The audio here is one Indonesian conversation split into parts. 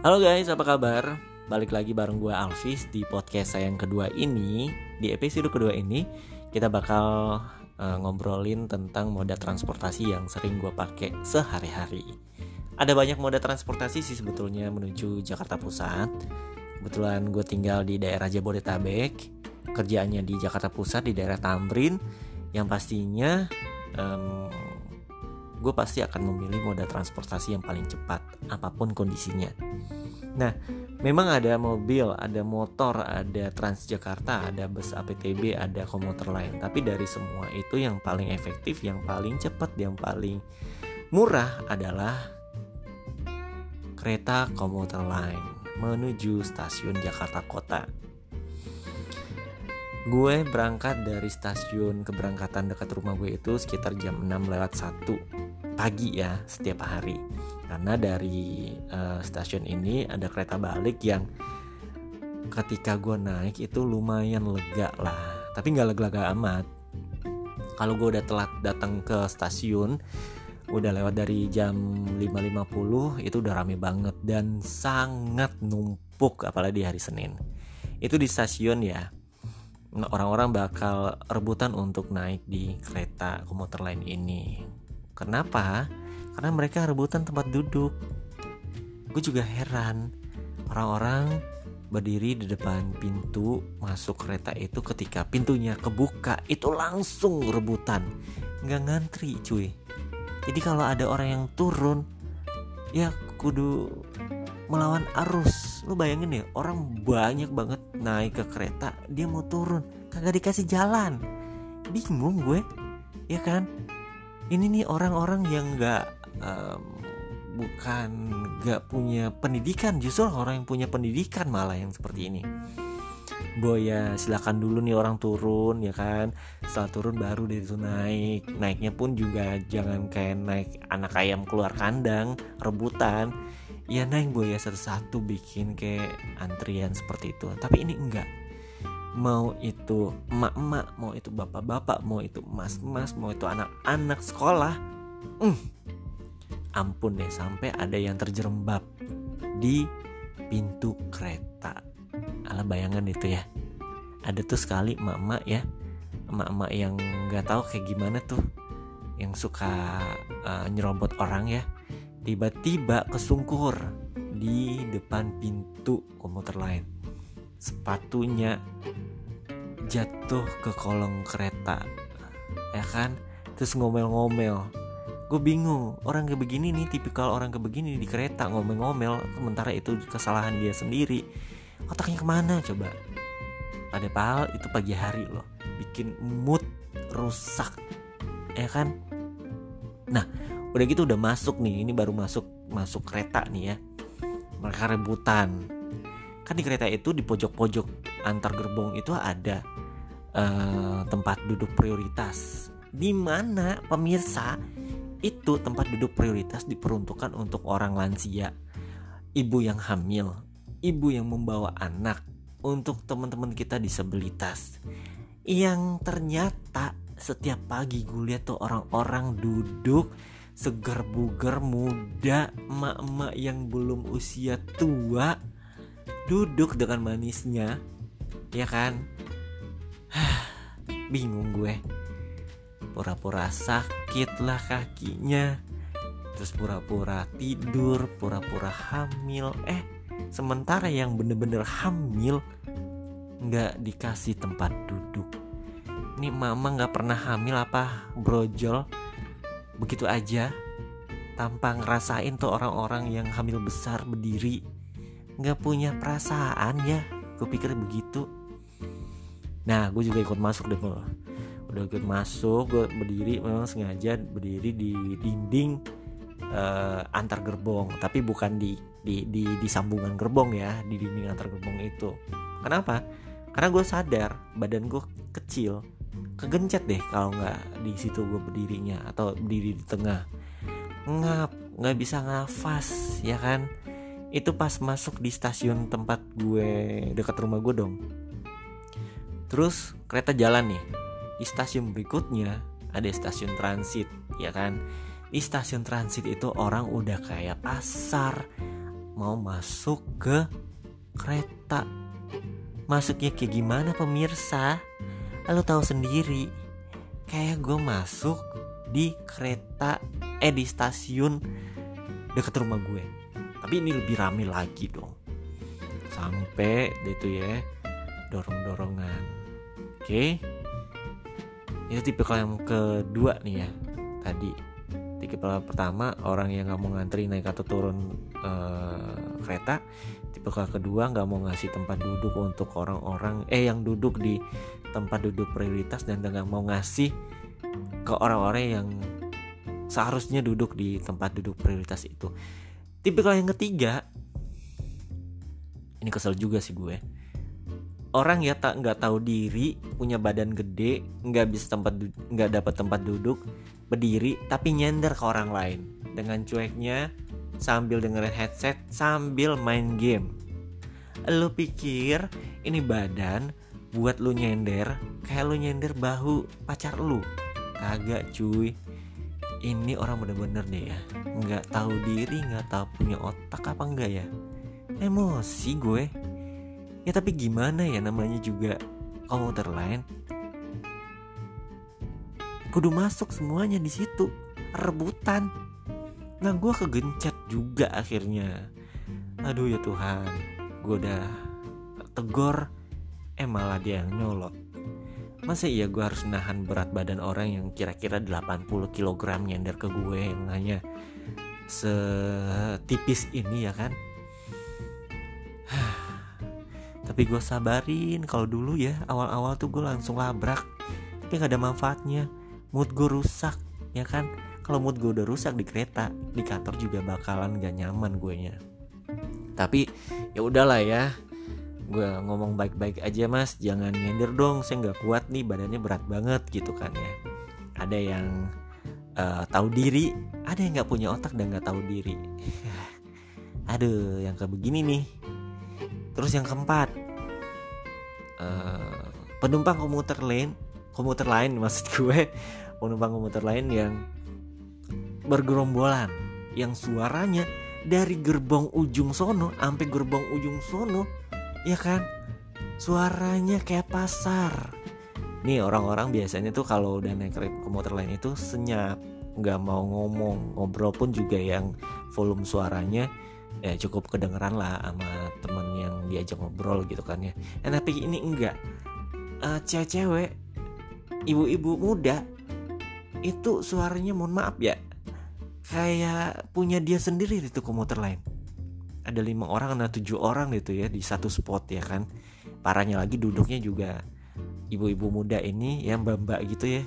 Halo guys, apa kabar? Balik lagi bareng gue Alvis di podcast saya yang kedua ini. Di episode kedua ini kita bakal uh, ngobrolin tentang moda transportasi yang sering gue pakai sehari-hari. Ada banyak moda transportasi sih sebetulnya menuju Jakarta Pusat. Kebetulan gue tinggal di daerah Jabodetabek, kerjaannya di Jakarta Pusat di daerah Tamrin, yang pastinya um, gue pasti akan memilih moda transportasi yang paling cepat apa pun kondisinya. Nah, memang ada mobil, ada motor, ada Transjakarta, ada bus APTB, ada komuter lain. Tapi dari semua itu yang paling efektif, yang paling cepat, yang paling murah adalah kereta komuter lain menuju stasiun Jakarta Kota. Gue berangkat dari stasiun keberangkatan dekat rumah gue itu sekitar jam 6 lewat 1 pagi ya setiap hari. Karena dari uh, stasiun ini ada kereta balik yang ketika gue naik itu lumayan lega lah. Tapi nggak lega-lega amat. Kalau gue udah telat datang ke stasiun udah lewat dari jam 5.50 itu udah rame banget dan sangat numpuk apalagi di hari Senin. Itu di stasiun ya orang-orang bakal rebutan untuk naik di kereta komuter lain ini Kenapa? Karena mereka rebutan tempat duduk. Gue juga heran. Orang-orang berdiri di depan pintu masuk kereta itu ketika pintunya kebuka itu langsung rebutan nggak ngantri cuy jadi kalau ada orang yang turun ya kudu melawan arus lu bayangin ya orang banyak banget naik ke kereta dia mau turun. Kagak dikasih jalan. Bingung gue ya kan? Ini nih orang-orang yang nggak um, bukan nggak punya pendidikan justru orang yang punya pendidikan malah yang seperti ini. Boy ya silakan dulu nih orang turun ya kan? Setelah turun baru dari itu naik. Naiknya pun juga jangan kayak naik anak ayam keluar kandang rebutan ya naik boy ya satu-satu bikin kayak antrian seperti itu tapi ini enggak mau itu emak-emak, mau itu bapak-bapak, mau itu mas-mas, mau itu anak-anak sekolah. Hmm, ampun deh sampai ada yang terjerembab di pintu kereta. Alah bayangan itu ya. Ada tuh sekali emak-emak ya, emak-emak yang nggak tahu kayak gimana tuh, yang suka uh, nyerobot orang ya. Tiba-tiba kesungkur di depan pintu komuter lain. Sepatunya jatuh ke kolong kereta. Ya kan? Terus ngomel-ngomel. Gue bingung orang kayak begini nih tipikal orang kayak begini di kereta ngomel-ngomel sementara itu kesalahan dia sendiri. Otaknya ke mana coba? Padahal itu pagi hari loh. Bikin mood rusak. Ya kan? Nah udah gitu udah masuk nih ini baru masuk masuk kereta nih ya. Mereka rebutan. Kan di kereta itu di pojok-pojok antar gerbong itu ada uh, tempat duduk prioritas. Di mana pemirsa itu tempat duduk prioritas diperuntukkan untuk orang lansia, ibu yang hamil, ibu yang membawa anak, untuk teman-teman kita disabilitas. Yang ternyata setiap pagi gue lihat tuh orang-orang duduk segar bugar muda, emak-emak yang belum usia tua duduk dengan manisnya ya kan? Bingung gue. Pura-pura sakit lah kakinya. Terus pura-pura tidur pura-pura hamil. Eh sementara yang bener-bener hamil nggak dikasih tempat duduk. Ini mama nggak pernah hamil apa brojol begitu aja. Tanpa ngerasain tuh orang-orang yang hamil besar berdiri. Nggak punya perasaan ya. Gue pikir begitu. Nah gue juga ikut masuk deh udah ikut masuk gue berdiri memang sengaja berdiri di dinding uh, antar gerbong. Tapi bukan di di di di sambungan gerbong ya di dinding antar gerbong itu. Kenapa? Karena gue sadar badan gue kecil kegencet deh kalau nggak di situ gue berdirinya atau berdiri di tengah. Ngap nggak bisa ngafas ya kan? Itu pas masuk di stasiun tempat gue dekat rumah gue dong. Terus kereta jalan nih. Di stasiun berikutnya ada stasiun transit ya kan? Di stasiun transit itu orang udah kayak pasar mau masuk ke kereta. Masuknya kayak gimana pemirsa lo tahu sendiri kayak gue masuk di kereta eh di stasiun deket rumah gue. Tapi ini lebih rame lagi dong. Sampai itu ya dorong dorongan oke. Okay? itu tipe yang kedua nih ya tadi. Tipe pertama orang yang nggak mau ngantri naik atau turun uh, kereta. Tipe kedua nggak mau ngasih tempat duduk untuk orang-orang eh yang duduk di tempat duduk prioritas dan nggak mau ngasih ke orang-orang yang seharusnya duduk di tempat duduk prioritas itu. Tipikal yang ketiga, ini kesel juga sih gue. Orang ya tak nggak tahu diri, punya badan gede, nggak bisa tempat nggak dapat tempat duduk, berdiri tapi nyender ke orang lain dengan cueknya sambil dengerin headset sambil main game. Lo pikir ini badan buat lu nyender kayak lu nyender bahu pacar lu? Kagak cuy. Ini orang bener-bener deh ya. Nggak tahu diri nggak tahu punya otak apa enggak ya. Emosi gue. Ya tapi gimana ya namanya juga komuter lain? Kudu masuk semuanya di situ. Rebutan. Nah gue kegencet juga akhirnya. Aduh ya Tuhan. Gue udah tegor eh malah dia yang nyolot. Masa iya gue harus nahan berat badan orang yang kira-kira 80 kg nyender ke gue yang hanya setipis ini ya kan? Tapi gue sabarin kalau dulu ya awal-awal tuh gue langsung labrak. Tapi gak ada manfaatnya. Mood gue rusak ya kan? Kalau mood gue udah rusak di kereta di kantor juga bakalan gak nyaman gue nya tapi ya udahlah ya gue ngomong baik-baik aja mas. Jangan nyender dong saya nggak kuat nih badannya berat banget gitu kan ya. Ada yang uh, tahu diri ada yang nggak punya otak dan nggak tahu diri. Aduh yang kayak begini nih. Terus yang keempat uh, penumpang komuter lain komuter lain maksud gue penumpang komuter lain yang bergerombolan yang suaranya dari gerbong ujung sono sampai gerbong ujung sono ya kan? Suaranya kayak pasar. Nih orang-orang biasanya tuh kalau udah naik komuter lain itu senyap nggak mau ngomong. Ngobrol pun juga yang volume suaranya ya cukup kedengeran lah sama temen yang diajak ngobrol gitu kan ya. Eh, tapi ini enggak. Uh, cewek-cewek ibu-ibu muda itu suaranya mohon maaf ya kayak punya dia sendiri itu komuter lain ada lima orang ada tujuh orang gitu ya di satu spot ya kan. Parahnya lagi duduknya juga ibu-ibu muda ini yang mbak-mbak gitu ya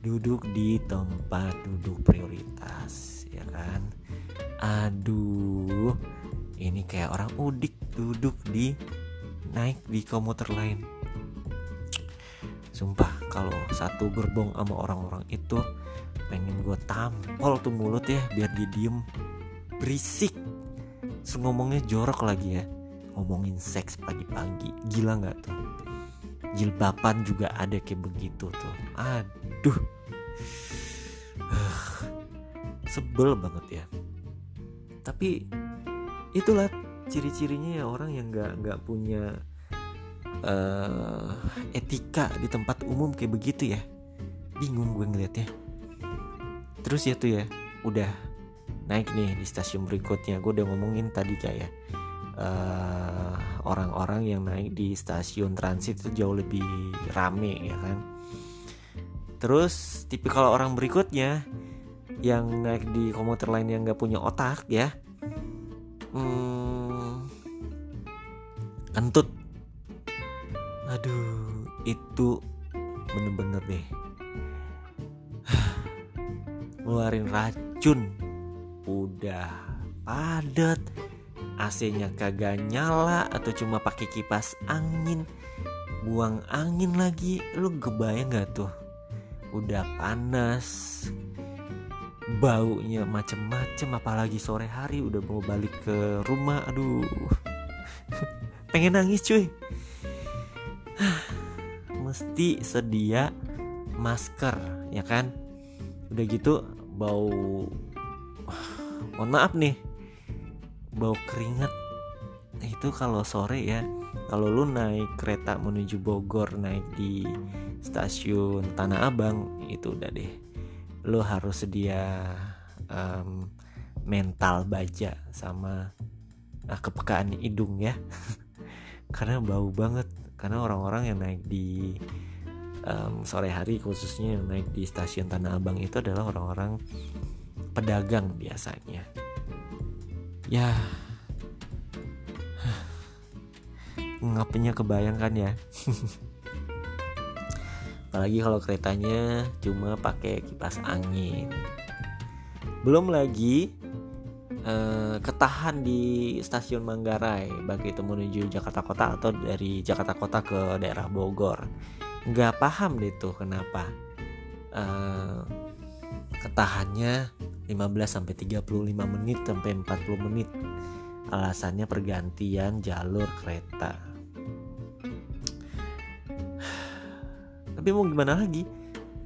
duduk di tempat duduk prioritas ya kan. Aduh ini kayak orang udik duduk di naik di komuter lain. Sumpah kalau satu gerbong sama orang-orang itu pengen gue tampol tuh mulut ya biar dia diem. Berisik ngomongnya jorok lagi ya. Ngomongin seks pagi-pagi. Gila nggak tuh? Jilbaban juga ada kayak begitu tuh. Aduh. Sebel banget ya. Tapi Itulah ciri-cirinya ya orang yang nggak nggak punya uh, etika di tempat umum kayak begitu ya. Bingung gue ngeliatnya. Terus ya tuh ya udah naik nih di stasiun berikutnya. Gue udah ngomongin tadi kayak uh, orang-orang yang naik di stasiun transit itu jauh lebih rame ya kan? Terus tipikal orang berikutnya yang naik di komuter lain yang gak punya otak ya. Hmm, kentut. Aduh itu bener-bener deh. Ngeluarin racun udah padat. AC-nya kagak nyala atau cuma pakai kipas angin. Buang angin lagi. Lu kebayang gak tuh? Udah panas. Baunya macem-macem apalagi sore hari udah mau balik ke rumah. Aduh. Pengen nangis cuy. Mesti sedia masker ya kan? Udah gitu bau mohon maaf nih. Bau keringet itu kalau sore ya. Kalau lu naik kereta menuju Bogor naik di stasiun Tanah Abang itu udah deh. Lu harus sedia um, mental baja sama uh, kepekaan hidung ya. Karena bau banget. Karena orang-orang yang naik di um, sore hari khususnya yang naik di stasiun Tanah Abang itu adalah orang-orang pedagang biasanya. Ya. Ngapnya kebayangkan ya. Apalagi kalau keretanya cuma pakai kipas angin. Belum lagi eh, ketahan di stasiun Manggarai baik itu menuju Jakarta Kota atau dari Jakarta Kota ke daerah Bogor. Nggak paham deh tuh kenapa eh, ketahannya 15 sampai 35 menit sampai 40 menit. Alasannya pergantian jalur kereta. Tapi mau gimana lagi?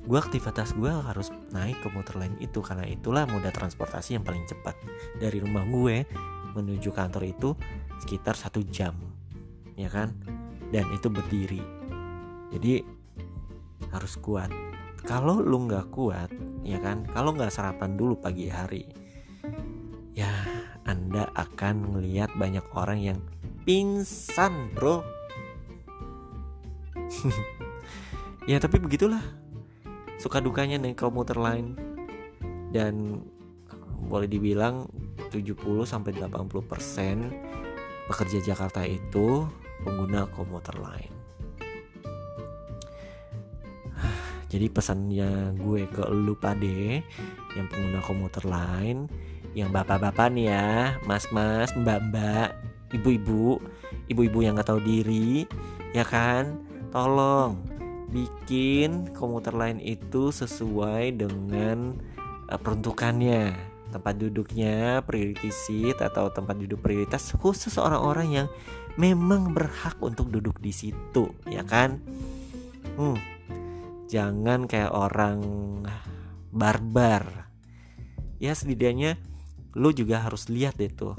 Gue aktivitas gue harus naik ke motor lain itu karena itulah moda transportasi yang paling cepat. Dari rumah gue menuju kantor itu sekitar satu jam ya kan? Dan itu berdiri. Jadi harus kuat kalau lu nggak kuat ya kan? Kalau nggak sarapan dulu pagi hari ya anda akan melihat banyak orang yang pingsan bro. Ya tapi begitulah. Suka dukanya naik komuter lain. Dan boleh dibilang 70 sampai 80 persen pekerja Jakarta itu pengguna komuter lain. Jadi pesannya gue ke lu pade yang pengguna komuter lain, yang bapak-bapak nih ya, mas-mas, mbak-mbak, ibu-ibu, ibu-ibu yang nggak tahu diri, ya kan? Tolong bikin komuter lain itu sesuai dengan uh, peruntukannya. Tempat duduknya priority seat atau tempat duduk prioritas khusus orang-orang yang memang berhak untuk duduk di situ ya kan? Hmm, jangan kayak orang barbar. Ya setidaknya lu juga harus lihat tuh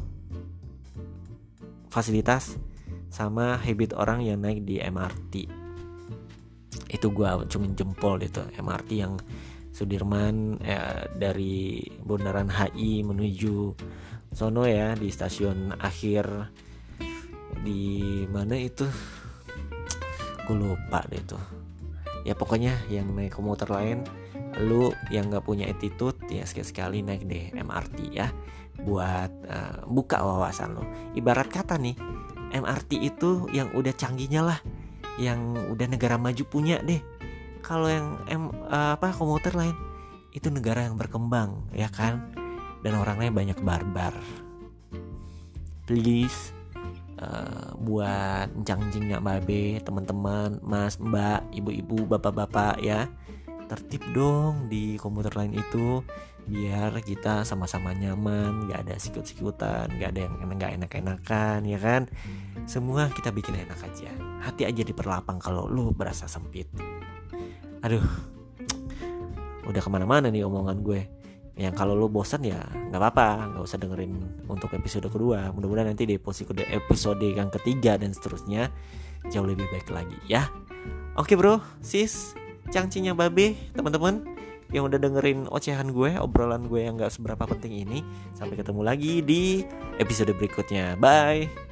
fasilitas sama habit orang yang naik di MRT itu gue cumin jempol itu MRT yang Sudirman eh, dari Bundaran HI menuju sono ya di stasiun akhir. Di mana itu? Gue lupa deh tuh ya pokoknya yang naik komuter lain lu yang nggak punya attitude ya sekali-sekali naik deh MRT ya. Buat uh, buka wawasan lo ibarat kata nih MRT itu yang udah canggihnya lah. Yang udah negara maju punya deh. Kalau yang em uh, apa komuter lain itu negara yang berkembang ya kan? Dan orangnya banyak barbar. Please uh, buat encang-encing nggak babe teman-teman mas mbak ibu-ibu bapak-bapak ya. Tertib dong di komuter lain itu biar kita sama-sama nyaman nggak ada sikut-sikutan nggak ada yang nggak enak-enakan ya kan? Semua kita bikin enak aja. Hati aja diperlapang kalau lu berasa sempit. Aduh udah ke mana-mana nih omongan gue yang kalau lu bosan ya nggak apa-apa nggak usah dengerin untuk episode kedua mudah-mudahan nanti di episode episode yang ketiga dan seterusnya jauh lebih baik lagi ya oke bro sis cangcinya babe teman-teman yang udah dengerin ocehan gue, obrolan gue yang gak seberapa penting ini. Sampai ketemu lagi di episode berikutnya. Bye.